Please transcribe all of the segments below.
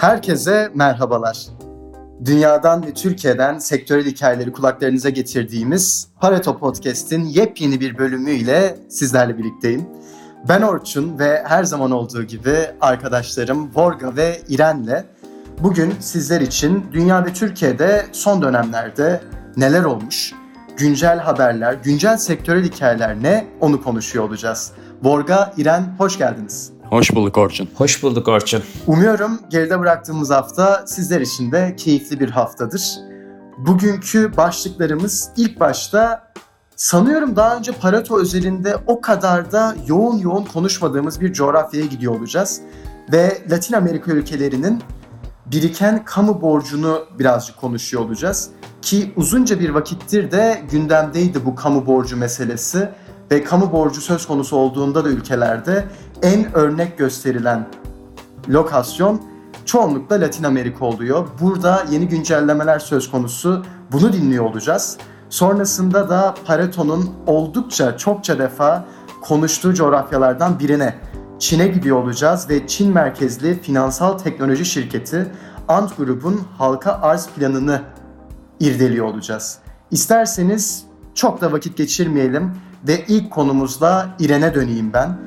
Herkese merhabalar. Dünyadan ve Türkiye'den sektörel hikayeleri kulaklarınıza getirdiğimiz Pareto Podcast'in yepyeni bir bölümüyle sizlerle birlikteyim. Ben Orçun ve her zaman olduğu gibi arkadaşlarım Vorga ve İren'le bugün sizler için dünya ve Türkiye'de son dönemlerde neler olmuş, güncel haberler, güncel sektörel hikayeler ne onu konuşuyor olacağız. Vorga, İren hoş geldiniz. Hoş bulduk Orçun. Hoş bulduk Orçun. Umuyorum geride bıraktığımız hafta sizler için de keyifli bir haftadır. Bugünkü başlıklarımız ilk başta sanıyorum daha önce Pareto özelinde o kadar da yoğun yoğun konuşmadığımız bir coğrafyaya gidiyor olacağız. Ve Latin Amerika ülkelerinin biriken kamu borcunu birazcık konuşuyor olacağız. Ki uzunca bir vakittir de gündemdeydi bu kamu borcu meselesi ve kamu borcu söz konusu olduğunda da ülkelerde en örnek gösterilen lokasyon çoğunlukla Latin Amerika oluyor. Burada yeni güncellemeler söz konusu. Bunu dinliyor olacağız. Sonrasında da Pareto'nun oldukça çokça defa konuştuğu coğrafyalardan birine Çin'e gidiyor olacağız ve Çin merkezli finansal teknoloji şirketi Ant Group'un halka arz planını irdeliyor olacağız. İsterseniz çok da vakit geçirmeyelim ve ilk konumuzla İren'e döneyim ben.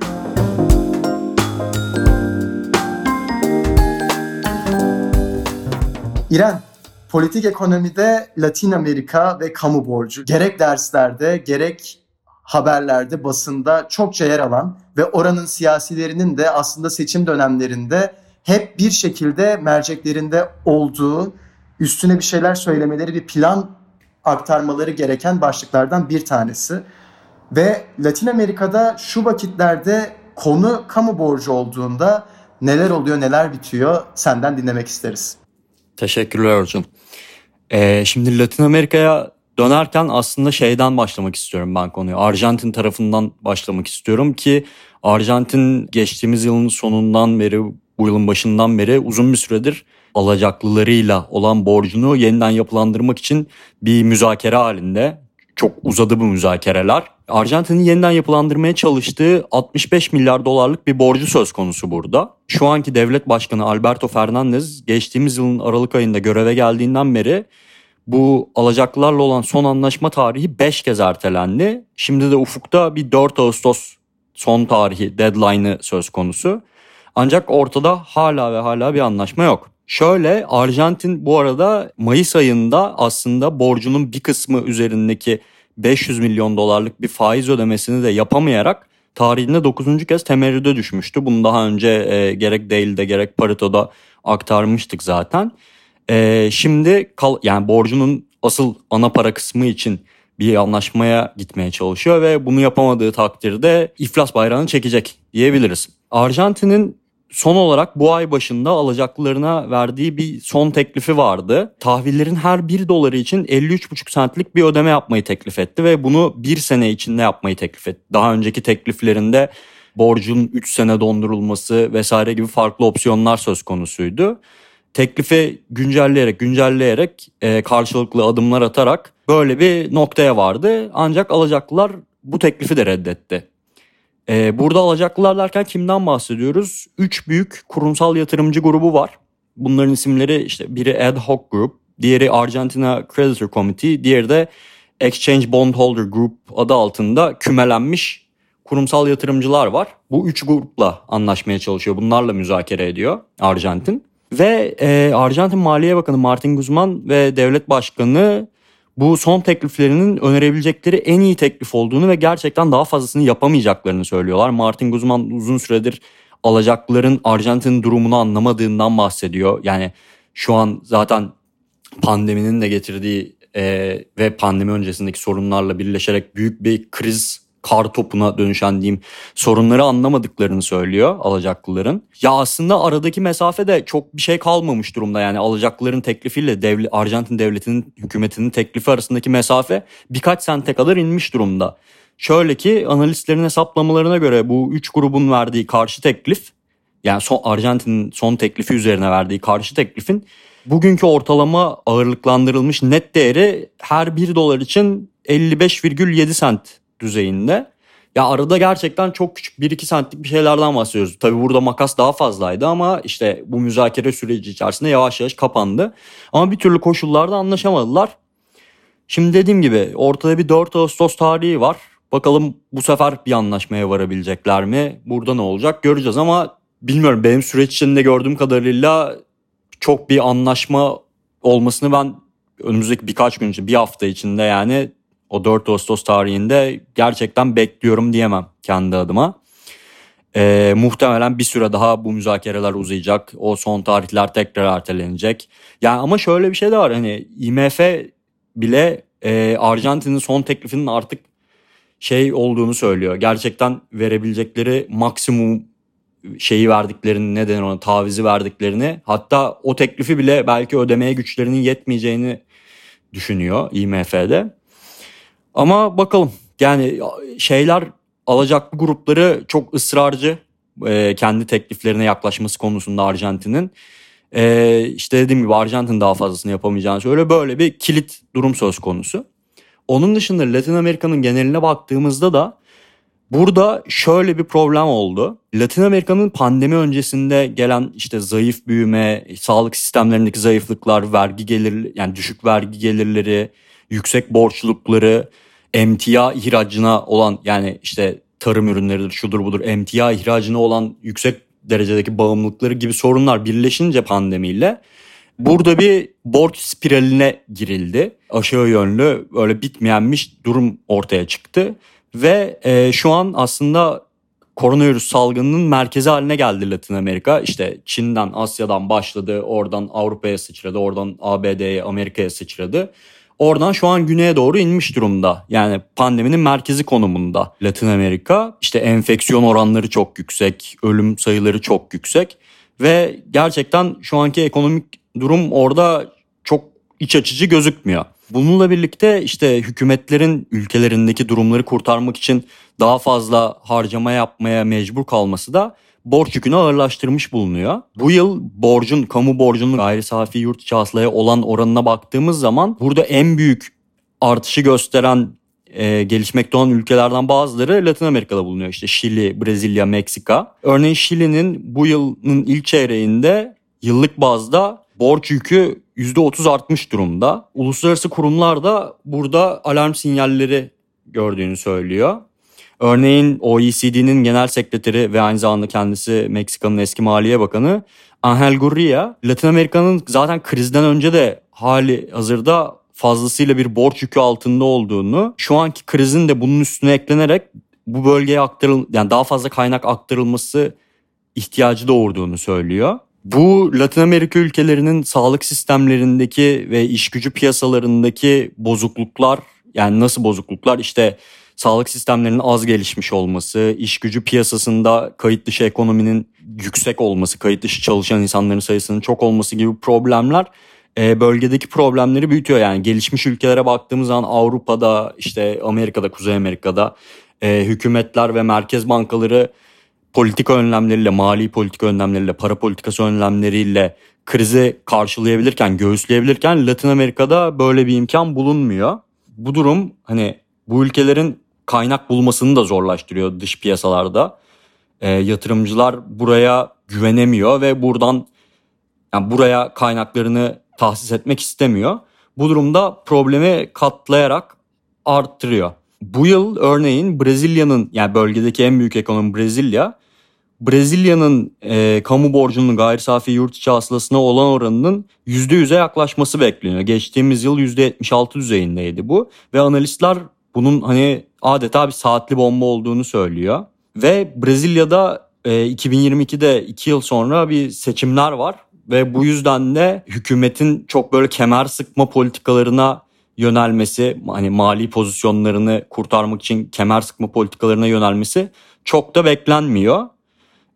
İren, politik ekonomide Latin Amerika ve kamu borcu gerek derslerde gerek haberlerde, basında çokça yer alan ve oranın siyasilerinin de aslında seçim dönemlerinde hep bir şekilde merceklerinde olduğu, üstüne bir şeyler söylemeleri, bir plan aktarmaları gereken başlıklardan bir tanesi. Ve Latin Amerika'da şu vakitlerde konu kamu borcu olduğunda neler oluyor, neler bitiyor senden dinlemek isteriz. Teşekkürler Orçun. Ee, şimdi Latin Amerika'ya dönerken aslında şeyden başlamak istiyorum ben konuyu. Arjantin tarafından başlamak istiyorum ki Arjantin geçtiğimiz yılın sonundan beri bu yılın başından beri uzun bir süredir alacaklılarıyla olan borcunu yeniden yapılandırmak için bir müzakere halinde. Çok uzadı bu müzakereler. Arjantin'in yeniden yapılandırmaya çalıştığı 65 milyar dolarlık bir borcu söz konusu burada. Şu anki devlet başkanı Alberto Fernandez geçtiğimiz yılın Aralık ayında göreve geldiğinden beri bu alacaklılarla olan son anlaşma tarihi 5 kez ertelendi. Şimdi de ufukta bir 4 Ağustos son tarihi deadline'ı söz konusu. Ancak ortada hala ve hala bir anlaşma yok. Şöyle Arjantin bu arada Mayıs ayında aslında borcunun bir kısmı üzerindeki 500 milyon dolarlık bir faiz ödemesini de yapamayarak tarihinde 9. kez temerrüde düşmüştü. Bunu daha önce e, gerek Daily'de gerek Parito'da aktarmıştık zaten. E, şimdi kal, yani borcunun asıl ana para kısmı için bir anlaşmaya gitmeye çalışıyor ve bunu yapamadığı takdirde iflas bayrağını çekecek diyebiliriz. Arjantin'in son olarak bu ay başında alacaklılarına verdiği bir son teklifi vardı. Tahvillerin her 1 doları için 53,5 centlik bir ödeme yapmayı teklif etti ve bunu bir sene içinde yapmayı teklif etti. Daha önceki tekliflerinde borcun 3 sene dondurulması vesaire gibi farklı opsiyonlar söz konusuydu. Teklifi güncelleyerek güncelleyerek e, karşılıklı adımlar atarak böyle bir noktaya vardı. Ancak alacaklılar bu teklifi de reddetti. Ee, burada alacaklılar derken kimden bahsediyoruz? Üç büyük kurumsal yatırımcı grubu var. Bunların isimleri işte biri Ad Hoc Group, diğeri Argentina Creditor Committee, diğeri de Exchange Bondholder Group adı altında kümelenmiş kurumsal yatırımcılar var. Bu üç grupla anlaşmaya çalışıyor. Bunlarla müzakere ediyor Arjantin. Ve e, Arjantin Maliye Bakanı Martin Guzman ve Devlet Başkanı bu son tekliflerinin önerebilecekleri en iyi teklif olduğunu ve gerçekten daha fazlasını yapamayacaklarını söylüyorlar. Martin Guzman uzun süredir alacakların Arjantin durumunu anlamadığından bahsediyor. Yani şu an zaten pandeminin de getirdiği e, ve pandemi öncesindeki sorunlarla birleşerek büyük bir kriz kar topuna dönüşen diyeyim sorunları anlamadıklarını söylüyor alacaklıların. Ya aslında aradaki mesafe de çok bir şey kalmamış durumda yani alacaklıların teklifiyle devlet, Arjantin devletinin hükümetinin teklifi arasındaki mesafe birkaç sente kadar inmiş durumda. Şöyle ki analistlerin hesaplamalarına göre bu üç grubun verdiği karşı teklif yani son, Arjantin'in son teklifi üzerine verdiği karşı teklifin bugünkü ortalama ağırlıklandırılmış net değeri her 1 dolar için 55,7 sent düzeyinde. Ya arada gerçekten çok küçük 1-2 sentlik bir şeylerden bahsediyoruz. Tabii burada makas daha fazlaydı ama işte bu müzakere süreci içerisinde yavaş yavaş kapandı. Ama bir türlü koşullarda anlaşamadılar. Şimdi dediğim gibi ortada bir 4 Ağustos tarihi var. Bakalım bu sefer bir anlaşmaya varabilecekler mi? Burada ne olacak göreceğiz ama bilmiyorum benim süreç içinde gördüğüm kadarıyla çok bir anlaşma olmasını ben önümüzdeki birkaç gün içinde bir hafta içinde yani o 4 Ağustos tarihinde gerçekten bekliyorum diyemem kendi adıma. Ee, muhtemelen bir süre daha bu müzakereler uzayacak. O son tarihler tekrar ertelenecek. Yani ama şöyle bir şey de var hani IMF bile e, Arjantin'in son teklifinin artık şey olduğunu söylüyor. Gerçekten verebilecekleri maksimum şeyi verdiklerini neden ona tavizi verdiklerini hatta o teklifi bile belki ödemeye güçlerinin yetmeyeceğini düşünüyor IMF'de. Ama bakalım yani şeyler alacaklı grupları çok ısrarcı e, kendi tekliflerine yaklaşması konusunda Arjantin'in. E, işte dediğim gibi Arjantin daha fazlasını yapamayacağını söylüyor. Böyle bir kilit durum söz konusu. Onun dışında Latin Amerika'nın geneline baktığımızda da burada şöyle bir problem oldu. Latin Amerika'nın pandemi öncesinde gelen işte zayıf büyüme, sağlık sistemlerindeki zayıflıklar, vergi gelir yani düşük vergi gelirleri, yüksek borçlulukları, emtia ihracına olan yani işte tarım ürünleridir şudur budur emtia ihracına olan yüksek derecedeki bağımlılıkları gibi sorunlar birleşince pandemiyle burada bir borç spiraline girildi. Aşağı yönlü öyle bitmeyenmiş durum ortaya çıktı ve e, şu an aslında koronavirüs salgınının merkezi haline geldi Latin Amerika. İşte Çin'den, Asya'dan başladı, oradan Avrupa'ya sıçradı, oradan ABD'ye, Amerika'ya sıçradı. Oradan şu an güneye doğru inmiş durumda. Yani pandeminin merkezi konumunda Latin Amerika. İşte enfeksiyon oranları çok yüksek, ölüm sayıları çok yüksek ve gerçekten şu anki ekonomik durum orada çok iç açıcı gözükmüyor. Bununla birlikte işte hükümetlerin ülkelerindeki durumları kurtarmak için daha fazla harcama yapmaya mecbur kalması da borç yükünü ağırlaştırmış bulunuyor. Bu yıl borcun, kamu borcunun gayri safi yurt içi hasılaya olan oranına baktığımız zaman burada en büyük artışı gösteren e, gelişmekte olan ülkelerden bazıları Latin Amerika'da bulunuyor. İşte Şili, Brezilya, Meksika. Örneğin Şili'nin bu yılın ilk çeyreğinde yıllık bazda borç yükü %30 artmış durumda. Uluslararası kurumlar da burada alarm sinyalleri gördüğünü söylüyor. Örneğin OECD'nin genel sekreteri ve aynı zamanda kendisi Meksika'nın eski Maliye Bakanı Angel Gurria, Latin Amerika'nın zaten krizden önce de hali hazırda fazlasıyla bir borç yükü altında olduğunu, şu anki krizin de bunun üstüne eklenerek bu bölgeye aktarıl yani daha fazla kaynak aktarılması ihtiyacı doğurduğunu söylüyor. Bu Latin Amerika ülkelerinin sağlık sistemlerindeki ve iş gücü piyasalarındaki bozukluklar yani nasıl bozukluklar işte sağlık sistemlerinin az gelişmiş olması, iş gücü piyasasında kayıt dışı ekonominin yüksek olması, kayıt dışı çalışan insanların sayısının çok olması gibi problemler e, bölgedeki problemleri büyütüyor. Yani gelişmiş ülkelere baktığımız zaman Avrupa'da, işte Amerika'da, Kuzey Amerika'da e, hükümetler ve merkez bankaları politika önlemleriyle, mali politika önlemleriyle, para politikası önlemleriyle krizi karşılayabilirken, göğüsleyebilirken Latin Amerika'da böyle bir imkan bulunmuyor. Bu durum hani bu ülkelerin kaynak bulmasını da zorlaştırıyor dış piyasalarda. E, yatırımcılar buraya güvenemiyor ve buradan yani buraya kaynaklarını tahsis etmek istemiyor. Bu durumda problemi katlayarak arttırıyor. Bu yıl örneğin Brezilya'nın yani bölgedeki en büyük ekonomi Brezilya. Brezilya'nın e, kamu borcunun gayri safi yurt içi hasılasına olan oranının %100'e yaklaşması bekleniyor. Geçtiğimiz yıl %76 düzeyindeydi bu ve analistler bunun hani adeta bir saatli bomba olduğunu söylüyor. Ve Brezilya'da e, 2022'de 2 yıl sonra bir seçimler var ve bu yüzden de hükümetin çok böyle kemer sıkma politikalarına yönelmesi, hani mali pozisyonlarını kurtarmak için kemer sıkma politikalarına yönelmesi çok da beklenmiyor.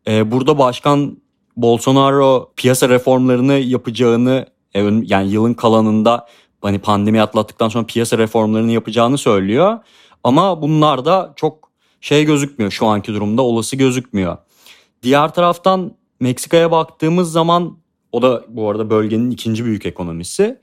Ee, burada başkan Bolsonaro piyasa reformlarını yapacağını e, yani yılın kalanında hani pandemi atlattıktan sonra piyasa reformlarını yapacağını söylüyor. Ama bunlar da çok şey gözükmüyor şu anki durumda olası gözükmüyor. Diğer taraftan Meksika'ya baktığımız zaman o da bu arada bölgenin ikinci büyük ekonomisi.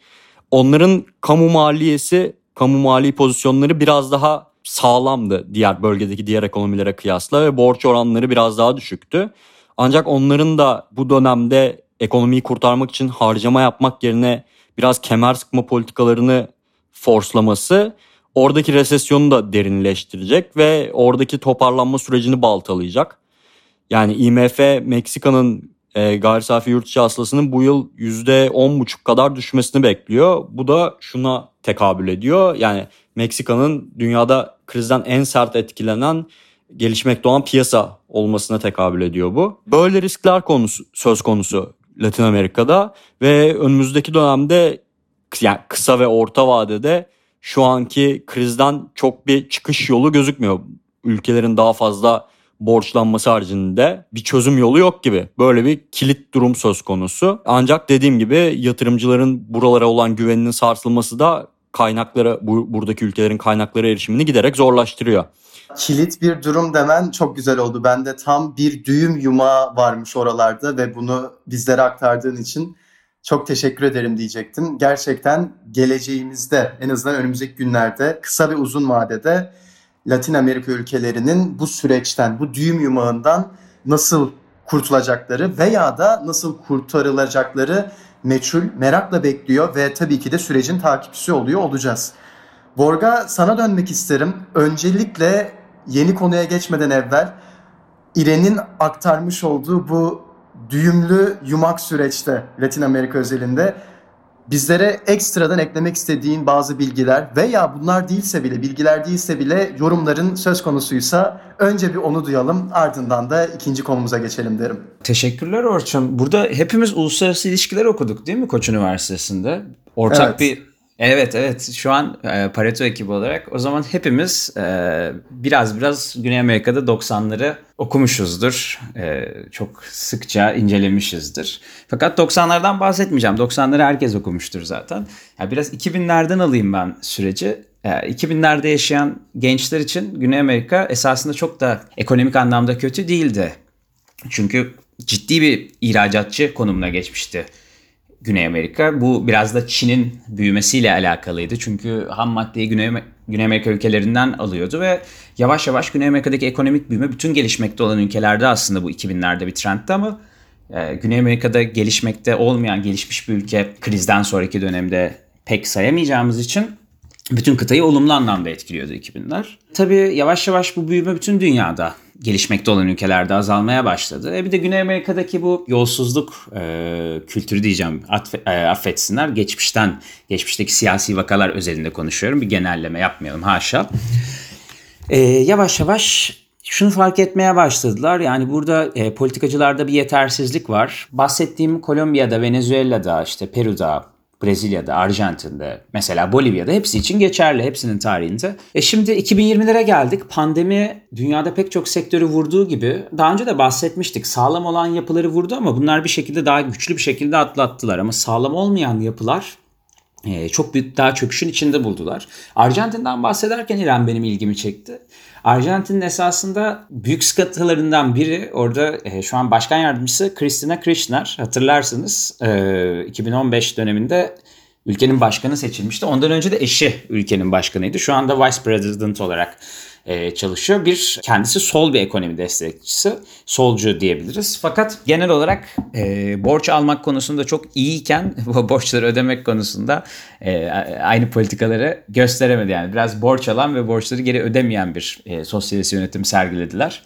Onların kamu maliyesi, kamu mali pozisyonları biraz daha sağlamdı diğer bölgedeki diğer ekonomilere kıyasla ve borç oranları biraz daha düşüktü. Ancak onların da bu dönemde ekonomiyi kurtarmak için harcama yapmak yerine biraz kemer sıkma politikalarını forslaması oradaki resesyonu da derinleştirecek ve oradaki toparlanma sürecini baltalayacak. Yani IMF Meksika'nın e, gayri safi yurt içi hasılasının bu yıl %10,5 kadar düşmesini bekliyor. Bu da şuna tekabül ediyor. Yani Meksika'nın dünyada krizden en sert etkilenen gelişmekte olan piyasa olmasına tekabül ediyor bu. Böyle riskler konusu söz konusu Latin Amerika'da ve önümüzdeki dönemde yani kısa ve orta vadede şu anki krizden çok bir çıkış yolu gözükmüyor. Ülkelerin daha fazla borçlanması haricinde bir çözüm yolu yok gibi. Böyle bir kilit durum söz konusu. Ancak dediğim gibi yatırımcıların buralara olan güveninin sarsılması da kaynaklara bu, buradaki ülkelerin kaynaklara erişimini giderek zorlaştırıyor. Kilit bir durum demen çok güzel oldu. Ben de tam bir düğüm yumağı varmış oralarda ve bunu bizlere aktardığın için çok teşekkür ederim diyecektim. Gerçekten geleceğimizde en azından önümüzdeki günlerde kısa ve uzun vadede Latin Amerika ülkelerinin bu süreçten, bu düğüm yumağından nasıl kurtulacakları veya da nasıl kurtarılacakları meçhul, merakla bekliyor ve tabii ki de sürecin takipçisi oluyor olacağız. Borga sana dönmek isterim. Öncelikle yeni konuya geçmeden evvel İren'in aktarmış olduğu bu düğümlü yumak süreçte Latin Amerika özelinde bizlere ekstradan eklemek istediğin bazı bilgiler veya bunlar değilse bile bilgiler değilse bile yorumların söz konusuysa önce bir onu duyalım ardından da ikinci konumuza geçelim derim. Teşekkürler Orçun. Burada hepimiz uluslararası ilişkiler okuduk değil mi Koç Üniversitesi'nde? Ortak Evet. bir Evet evet şu an e, Pareto ekibi olarak o zaman hepimiz e, biraz biraz Güney Amerika'da 90'ları okumuşuzdur. E, çok sıkça incelemişizdir. Fakat 90'lardan bahsetmeyeceğim. 90'ları herkes okumuştur zaten. Ya biraz 2000'lerden alayım ben süreci. E, 2000'lerde yaşayan gençler için Güney Amerika esasında çok da ekonomik anlamda kötü değildi. Çünkü ciddi bir ihracatçı konumuna geçmişti Güney Amerika. Bu biraz da Çin'in büyümesiyle alakalıydı. Çünkü ham maddeyi Güney, Güney Amerika ülkelerinden alıyordu ve yavaş yavaş Güney Amerika'daki ekonomik büyüme bütün gelişmekte olan ülkelerde aslında bu 2000'lerde bir trendti ama e, Güney Amerika'da gelişmekte olmayan gelişmiş bir ülke krizden sonraki dönemde pek sayamayacağımız için bütün kıtayı olumlu anlamda etkiliyordu 2000'ler. Tabii yavaş yavaş bu büyüme bütün dünyada gelişmekte olan ülkelerde azalmaya başladı. E bir de Güney Amerika'daki bu yolsuzluk e, kültürü diyeceğim atfe, e, affetsinler. Geçmişten, geçmişteki siyasi vakalar özelinde konuşuyorum. Bir genelleme yapmayalım haşa. E, yavaş yavaş şunu fark etmeye başladılar. Yani burada e, politikacılarda bir yetersizlik var. Bahsettiğim Kolombiya'da, Venezuela'da, işte Peru'da, Brezilya'da, Arjantin'de, mesela Bolivya'da hepsi için geçerli. Hepsinin tarihinde. E şimdi 2020'lere geldik. Pandemi dünyada pek çok sektörü vurduğu gibi daha önce de bahsetmiştik. Sağlam olan yapıları vurdu ama bunlar bir şekilde daha güçlü bir şekilde atlattılar. Ama sağlam olmayan yapılar çok büyük daha çöküşün içinde buldular. Arjantin'den bahsederken İran benim ilgimi çekti. Arjantin'in esasında büyük sıkıntılarından biri orada e, şu an başkan yardımcısı Cristina Kirchner hatırlarsınız e, 2015 döneminde ülkenin başkanı seçilmişti. Ondan önce de eşi ülkenin başkanıydı. Şu anda Vice President olarak e, çalışıyor. Bir kendisi sol bir ekonomi destekçisi. Solcu diyebiliriz. Fakat genel olarak e, borç almak konusunda çok iyiyken bu borçları ödemek konusunda e, aynı politikaları gösteremedi. Yani biraz borç alan ve borçları geri ödemeyen bir e, sosyalist yönetim sergilediler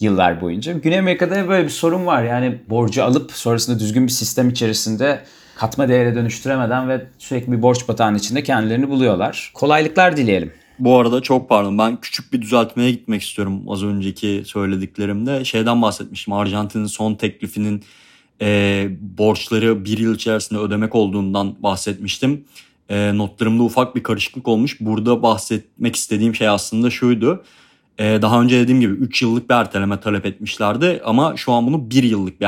yıllar boyunca. Güney Amerika'da böyle bir sorun var. Yani borcu alıp sonrasında düzgün bir sistem içerisinde katma değere dönüştüremeden ve sürekli bir borç batağının içinde kendilerini buluyorlar. Kolaylıklar dileyelim. Bu arada çok pardon ben küçük bir düzeltmeye gitmek istiyorum az önceki söylediklerimde. Şeyden bahsetmiştim Arjantin'in son teklifinin e, borçları bir yıl içerisinde ödemek olduğundan bahsetmiştim. E, notlarımda ufak bir karışıklık olmuş. Burada bahsetmek istediğim şey aslında şuydu. E, daha önce dediğim gibi 3 yıllık bir erteleme talep etmişlerdi ama şu an bunu 1 yıllık bir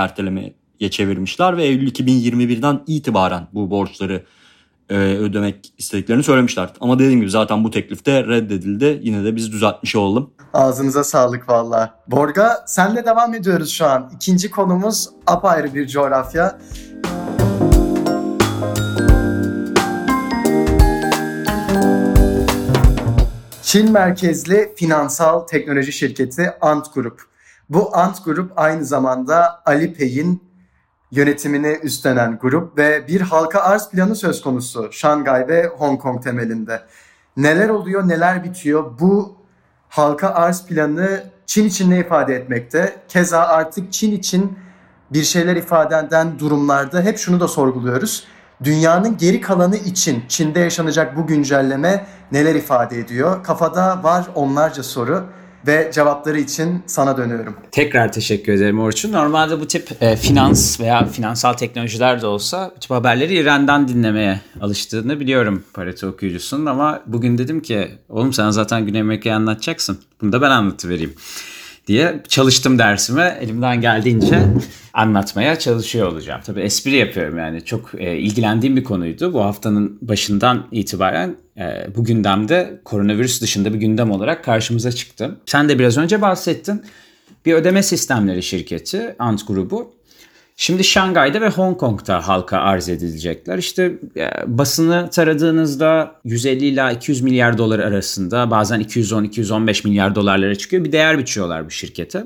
ertelemeye çevirmişler ve Eylül 2021'den itibaren bu borçları e, ödemek istediklerini söylemişler. Ama dediğim gibi zaten bu teklifte reddedildi. Yine de biz düzeltmiş olalım. Ağzınıza sağlık valla. Borga senle devam ediyoruz şu an. İkinci konumuz apayrı bir coğrafya. Çin merkezli finansal teknoloji şirketi Ant Group. Bu Ant Group aynı zamanda Alipay'in yönetimini üstlenen grup ve bir halka arz planı söz konusu Şangay ve Hong Kong temelinde. Neler oluyor, neler bitiyor? Bu halka arz planı Çin için ne ifade etmekte? Keza artık Çin için bir şeyler ifade eden durumlarda hep şunu da sorguluyoruz. Dünyanın geri kalanı için Çin'de yaşanacak bu güncelleme neler ifade ediyor? Kafada var onlarca soru ve cevapları için sana dönüyorum. Tekrar teşekkür ederim Orçun. Normalde bu tip e, finans veya finansal teknolojiler de olsa bu tip haberleri İran'dan dinlemeye alıştığını biliyorum Pareto okuyucusunun ama bugün dedim ki oğlum sen zaten Güney Amerika'yı anlatacaksın. Bunu da ben anlatıvereyim diye çalıştım dersime. Elimden geldiğince anlatmaya çalışıyor olacağım. Tabii espri yapıyorum yani çok e, ilgilendiğim bir konuydu. Bu haftanın başından itibaren e, bu gündemde koronavirüs dışında bir gündem olarak karşımıza çıktı. Sen de biraz önce bahsettin. Bir ödeme sistemleri şirketi Ant grubu Şimdi Şangay'da ve Hong Kong'da halka arz edilecekler. İşte e, basını taradığınızda 150 ila 200 milyar dolar arasında bazen 210-215 milyar dolarlara çıkıyor. Bir değer biçiyorlar bu şirkete. E,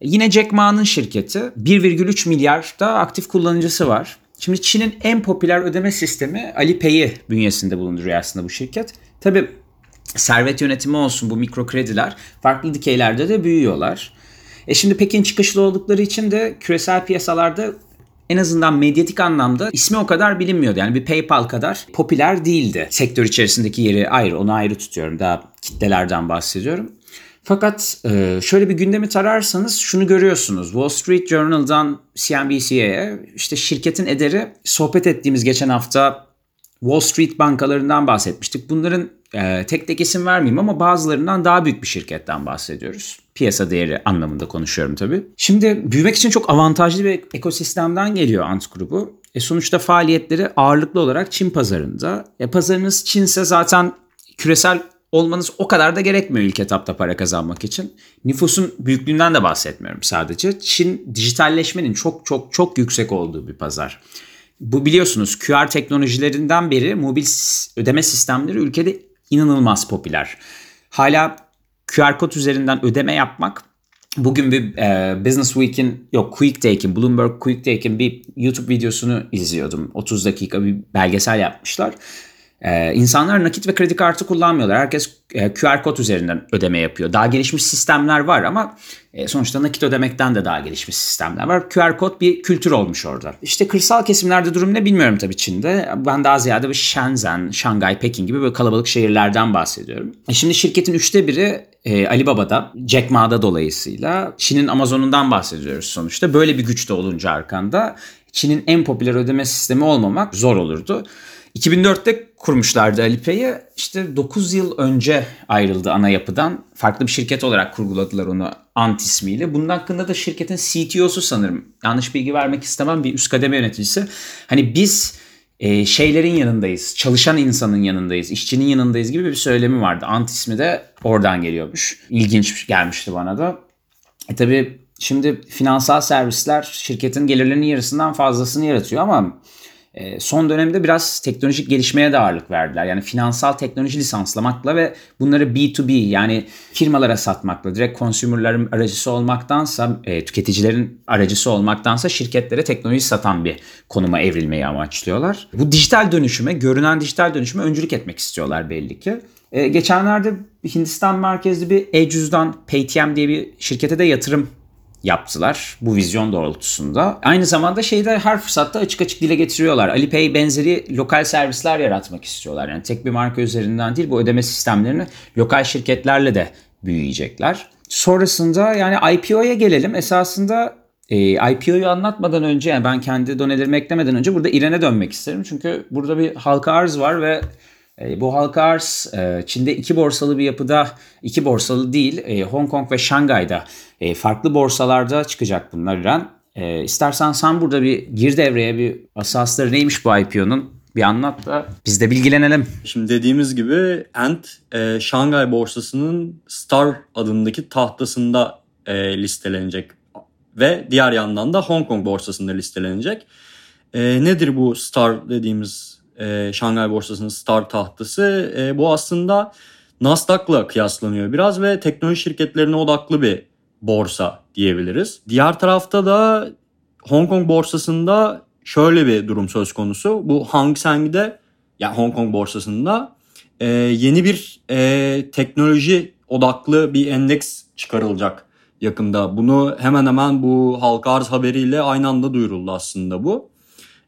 yine Jack Ma'nın şirketi 1,3 milyar da aktif kullanıcısı var. Şimdi Çin'in en popüler ödeme sistemi Alipay'i bünyesinde bulunduruyor aslında bu şirket. Tabi servet yönetimi olsun bu mikro krediler farklı dikeylerde de büyüyorlar. E şimdi Pekin çıkışlı oldukları için de küresel piyasalarda en azından medyatik anlamda ismi o kadar bilinmiyordu. Yani bir PayPal kadar popüler değildi. Sektör içerisindeki yeri ayrı, onu ayrı tutuyorum. Daha kitlelerden bahsediyorum. Fakat e, şöyle bir gündemi tararsanız şunu görüyorsunuz. Wall Street Journal'dan CNBC'ye işte şirketin ederi sohbet ettiğimiz geçen hafta Wall Street bankalarından bahsetmiştik. Bunların e, tek tek isim vermeyeyim ama bazılarından daha büyük bir şirketten bahsediyoruz. Piyasa değeri anlamında konuşuyorum tabii. Şimdi büyümek için çok avantajlı bir ekosistemden geliyor Ant grubu. E sonuçta faaliyetleri ağırlıklı olarak Çin pazarında. E pazarınız Çinse zaten küresel olmanız o kadar da gerekmiyor ilk etapta para kazanmak için. Nüfusun büyüklüğünden de bahsetmiyorum sadece. Çin dijitalleşmenin çok çok çok yüksek olduğu bir pazar. Bu biliyorsunuz QR teknolojilerinden beri mobil ödeme sistemleri ülkede inanılmaz popüler. Hala QR kod üzerinden ödeme yapmak Bugün bir e, Business Week'in yok QuickTake'in Bloomberg QuickTake'in bir YouTube videosunu izliyordum. 30 dakika bir belgesel yapmışlar. Ee, insanlar nakit ve kredi kartı kullanmıyorlar. Herkes e, QR kod üzerinden ödeme yapıyor. Daha gelişmiş sistemler var ama e, sonuçta nakit ödemekten de daha gelişmiş sistemler var. QR kod bir kültür olmuş orada. İşte kırsal kesimlerde durum ne bilmiyorum tabii Çin'de. Ben daha ziyade bir Shenzhen, Şangay, Pekin gibi böyle kalabalık şehirlerden bahsediyorum. E şimdi şirketin üçte biri e, Alibaba'da, Jack Ma'da dolayısıyla Çin'in Amazon'undan bahsediyoruz sonuçta. Böyle bir güçte olunca arkanda Çin'in en popüler ödeme sistemi olmamak zor olurdu. 2004'te kurmuşlardı Alipay'ı. İşte 9 yıl önce ayrıldı ana yapıdan. Farklı bir şirket olarak kurguladılar onu Ant ismiyle. Bunun hakkında da şirketin CTO'su sanırım. Yanlış bilgi vermek istemem bir üst kademe yöneticisi. Hani biz e, şeylerin yanındayız. Çalışan insanın yanındayız. işçinin yanındayız gibi bir söylemi vardı. Ant ismi de oradan geliyormuş. İlginç gelmişti bana da. E tabii şimdi finansal servisler şirketin gelirlerinin yarısından fazlasını yaratıyor ama ee, son dönemde biraz teknolojik gelişmeye de ağırlık verdiler. Yani finansal teknoloji lisanslamakla ve bunları B2B yani firmalara satmakla, direkt consumerların aracısı olmaktansa, e, tüketicilerin aracısı olmaktansa şirketlere teknoloji satan bir konuma evrilmeyi amaçlıyorlar. Bu dijital dönüşüme, görünen dijital dönüşüme öncülük etmek istiyorlar belli ki. E, geçenlerde Hindistan merkezli bir e-cüzdan Paytm diye bir şirkete de yatırım yaptılar bu vizyon doğrultusunda. Aynı zamanda şeyde her fırsatta açık açık dile getiriyorlar. Alipay benzeri lokal servisler yaratmak istiyorlar. Yani tek bir marka üzerinden değil bu ödeme sistemlerini lokal şirketlerle de büyüyecekler. Sonrasında yani IPO'ya gelelim. Esasında e, IPO'yu anlatmadan önce yani ben kendi donelerimi eklemeden önce burada İren'e dönmek isterim. Çünkü burada bir halka arz var ve bu halka arz e, Çin'de iki borsalı bir yapıda, iki borsalı değil e, Hong Kong ve Şangay'da farklı borsalarda çıkacak bunlar İran. İstersen sen burada bir gir devreye bir asasları neymiş bu IPO'nun bir anlat da biz de bilgilenelim. Şimdi dediğimiz gibi Ant e, Şangay borsasının Star adındaki tahtasında e, listelenecek ve diğer yandan da Hong Kong borsasında listelenecek. E, nedir bu Star dediğimiz e, Şangay borsasının star tahtası. E, bu aslında Nasdaq'la kıyaslanıyor biraz ve teknoloji şirketlerine odaklı bir borsa diyebiliriz. Diğer tarafta da Hong Kong borsasında şöyle bir durum söz konusu. Bu Hang Seng'de yani Hong Kong borsasında e, yeni bir e, teknoloji odaklı bir endeks çıkarılacak yakında. Bunu hemen hemen bu halka arz haberiyle aynı anda duyuruldu aslında bu.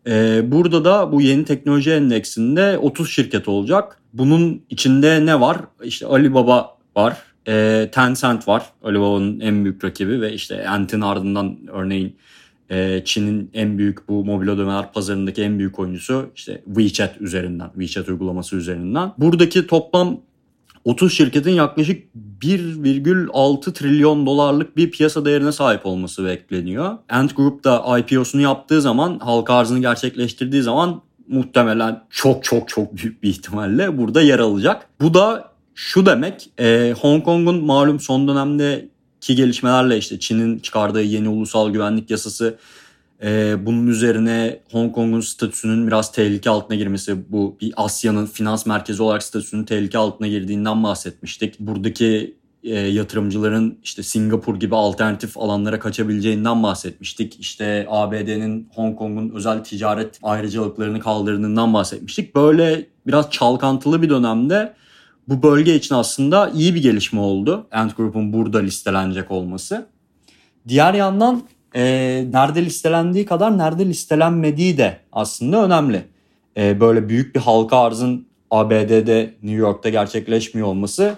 E, burada da bu yeni teknoloji endeksinde 30 şirket olacak. Bunun içinde ne var? İşte Alibaba var, e, Tencent var. Alibaba'nın en büyük rakibi ve işte Ant'in ardından örneğin e, Çin'in en büyük bu mobil ödemeler pazarındaki en büyük oyuncusu işte WeChat üzerinden, WeChat uygulaması üzerinden. Buradaki toplam 30 şirketin yaklaşık 1,6 trilyon dolarlık bir piyasa değerine sahip olması bekleniyor. Ant Group da IPO'sunu yaptığı zaman, halka arzını gerçekleştirdiği zaman muhtemelen çok çok çok büyük bir ihtimalle burada yer alacak. Bu da şu demek, e, Hong Kong'un malum son dönemdeki gelişmelerle işte Çin'in çıkardığı yeni ulusal güvenlik yasası ee, bunun üzerine Hong Kong'un statüsünün biraz tehlike altına girmesi, bu bir Asya'nın finans merkezi olarak statüsünün tehlike altına girdiğinden bahsetmiştik. Buradaki e, yatırımcıların işte Singapur gibi alternatif alanlara kaçabileceğinden bahsetmiştik. İşte ABD'nin Hong Kong'un özel ticaret ayrıcalıklarını kaldırdığından bahsetmiştik. Böyle biraz çalkantılı bir dönemde bu bölge için aslında iyi bir gelişme oldu. Ant Group'un burada listelenecek olması. Diğer yandan e, nerede listelendiği kadar nerede listelenmediği de aslında önemli. E, böyle büyük bir halka arzın ABD'de, New York'ta gerçekleşmiyor olması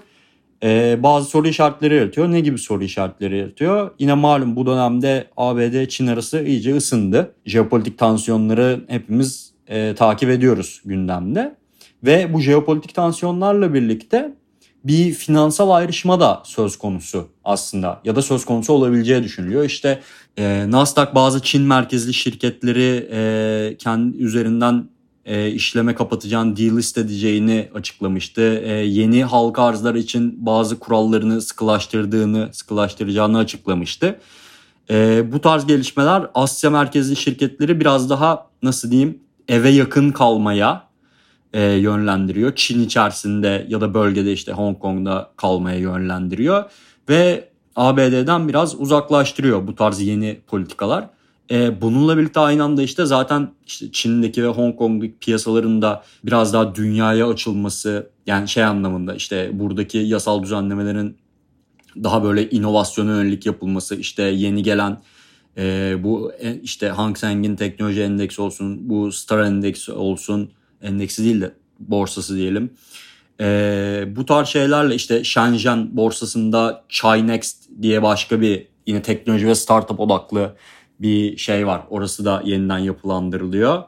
e, bazı soru işaretleri yaratıyor. Ne gibi soru işaretleri yaratıyor? Yine malum bu dönemde ABD-Çin arası iyice ısındı. Jeopolitik tansiyonları hepimiz e, takip ediyoruz gündemde. Ve bu jeopolitik tansiyonlarla birlikte bir finansal ayrışma da söz konusu aslında ya da söz konusu olabileceği düşünülüyor. İşte e, Nasdaq bazı Çin merkezli şirketleri e, kendi üzerinden e, işleme kapatacağını, delist edeceğini açıklamıştı. E, yeni halka arzlar için bazı kurallarını sıkılaştırdığını, sıkılaştıracağını açıklamıştı. E, bu tarz gelişmeler Asya merkezli şirketleri biraz daha nasıl diyeyim eve yakın kalmaya e, yönlendiriyor. Çin içerisinde ya da bölgede işte Hong Kong'da kalmaya yönlendiriyor. Ve ABD'den biraz uzaklaştırıyor bu tarz yeni politikalar. E, bununla birlikte aynı anda işte zaten işte Çin'deki ve Hong Kong'daki piyasaların da biraz daha dünyaya açılması yani şey anlamında işte buradaki yasal düzenlemelerin daha böyle inovasyona yönelik yapılması işte yeni gelen e, bu e, işte Hang Seng'in teknoloji endeksi olsun bu Star endeksi olsun endeksi değil de borsası diyelim. E, bu tarz şeylerle işte Shenzhen borsasında Chinext diye başka bir yine teknoloji ve startup odaklı bir şey var. Orası da yeniden yapılandırılıyor.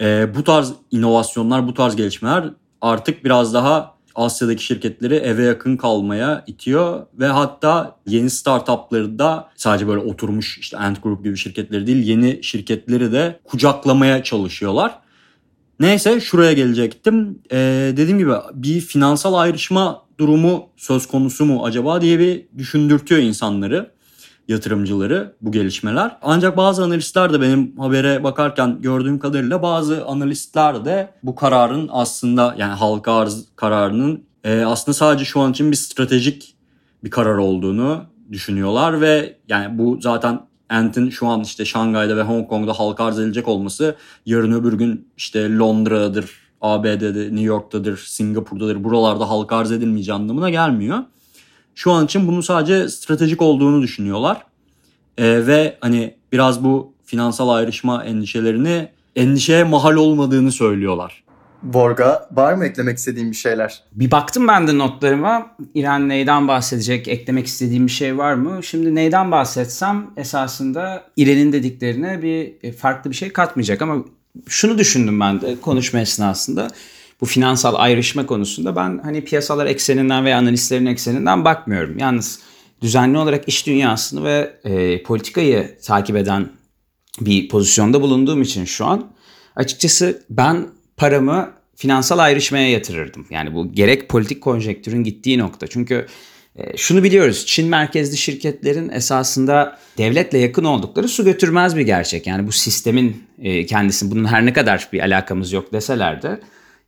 E, bu tarz inovasyonlar, bu tarz gelişmeler artık biraz daha Asya'daki şirketleri eve yakın kalmaya itiyor ve hatta yeni startupları da sadece böyle oturmuş işte Ant Group gibi şirketleri değil yeni şirketleri de kucaklamaya çalışıyorlar. Neyse şuraya gelecektim. Ee, dediğim gibi bir finansal ayrışma durumu söz konusu mu acaba diye bir düşündürtüyor insanları, yatırımcıları bu gelişmeler. Ancak bazı analistler de benim habere bakarken gördüğüm kadarıyla bazı analistler de bu kararın aslında yani halka arz kararının e, aslında sadece şu an için bir stratejik bir karar olduğunu düşünüyorlar ve yani bu zaten Ant'in şu an işte Şangay'da ve Hong Kong'da halka arz edilecek olması yarın öbür gün işte Londra'dır, ABD'de, New York'tadır, Singapur'dadır buralarda halka arz edilmeyeceği anlamına gelmiyor. Şu an için bunun sadece stratejik olduğunu düşünüyorlar. Ee, ve hani biraz bu finansal ayrışma endişelerini endişeye mahal olmadığını söylüyorlar. Borga var mı eklemek istediğin bir şeyler? Bir baktım ben de notlarıma. İran neyden bahsedecek, eklemek istediğim bir şey var mı? Şimdi neyden bahsetsem esasında İran'ın dediklerine bir farklı bir şey katmayacak ama şunu düşündüm ben de konuşma esnasında. Bu finansal ayrışma konusunda ben hani piyasalar ekseninden veya analistlerin ekseninden bakmıyorum. Yalnız düzenli olarak iş dünyasını ve e, politikayı takip eden bir pozisyonda bulunduğum için şu an açıkçası ben paramı finansal ayrışmaya yatırırdım. Yani bu gerek politik konjektürün gittiği nokta. Çünkü e, şunu biliyoruz. Çin merkezli şirketlerin esasında devletle yakın oldukları su götürmez bir gerçek. Yani bu sistemin e, kendisi bunun her ne kadar bir alakamız yok deseler de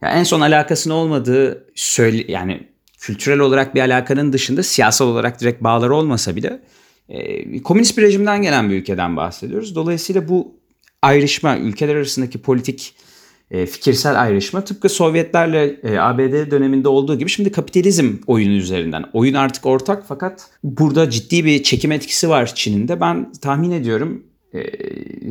ya en son alakasının olmadığı söyle yani kültürel olarak bir alakanın dışında siyasal olarak direkt bağları olmasa bile e, komünist bir rejimden gelen bir ülkeden bahsediyoruz. Dolayısıyla bu ayrışma, ülkeler arasındaki politik fikirsel ayrışma tıpkı Sovyetlerle e, ABD döneminde olduğu gibi şimdi kapitalizm oyunu üzerinden. Oyun artık ortak fakat burada ciddi bir çekim etkisi var Çin'in de. Ben tahmin ediyorum e,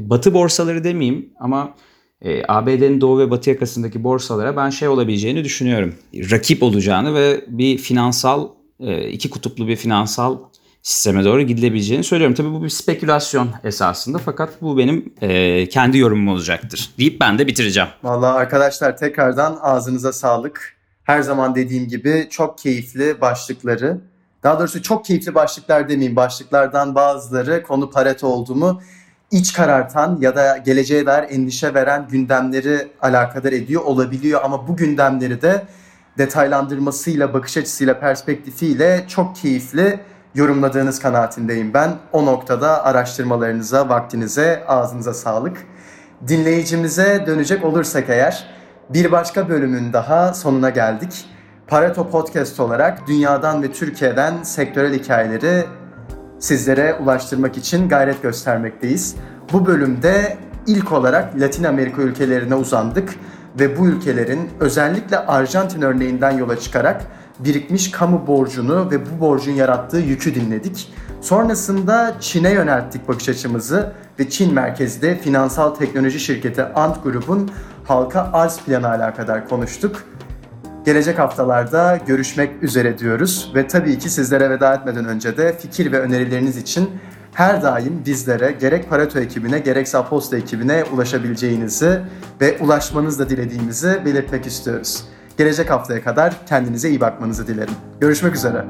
batı borsaları demeyeyim ama e, ABD'nin doğu ve batı yakasındaki borsalara ben şey olabileceğini düşünüyorum. Rakip olacağını ve bir finansal e, iki kutuplu bir finansal sisteme doğru gidilebileceğini söylüyorum. Tabii bu bir spekülasyon esasında fakat bu benim e, kendi yorumum olacaktır deyip ben de bitireceğim. Vallahi arkadaşlar tekrardan ağzınıza sağlık. Her zaman dediğim gibi çok keyifli başlıkları, daha doğrusu çok keyifli başlıklar demeyeyim, başlıklardan bazıları konu Pareto oldu mu iç karartan ya da geleceğe dair endişe veren gündemleri alakadar ediyor olabiliyor ama bu gündemleri de detaylandırmasıyla, bakış açısıyla, perspektifiyle çok keyifli yorumladığınız kanaatindeyim ben. O noktada araştırmalarınıza, vaktinize, ağzınıza sağlık. Dinleyicimize dönecek olursak eğer bir başka bölümün daha sonuna geldik. Pareto Podcast olarak dünyadan ve Türkiye'den sektörel hikayeleri sizlere ulaştırmak için gayret göstermekteyiz. Bu bölümde ilk olarak Latin Amerika ülkelerine uzandık ve bu ülkelerin özellikle Arjantin örneğinden yola çıkarak birikmiş kamu borcunu ve bu borcun yarattığı yükü dinledik. Sonrasında Çin'e yönelttik bakış açımızı ve Çin merkezli finansal teknoloji şirketi Ant Group'un halka arz planı alakadar konuştuk. Gelecek haftalarda görüşmek üzere diyoruz ve tabii ki sizlere veda etmeden önce de fikir ve önerileriniz için her daim bizlere gerek Pareto ekibine gerekse Aposto ekibine ulaşabileceğinizi ve ulaşmanızı da dilediğimizi belirtmek istiyoruz. Gelecek haftaya kadar kendinize iyi bakmanızı dilerim. Görüşmek üzere.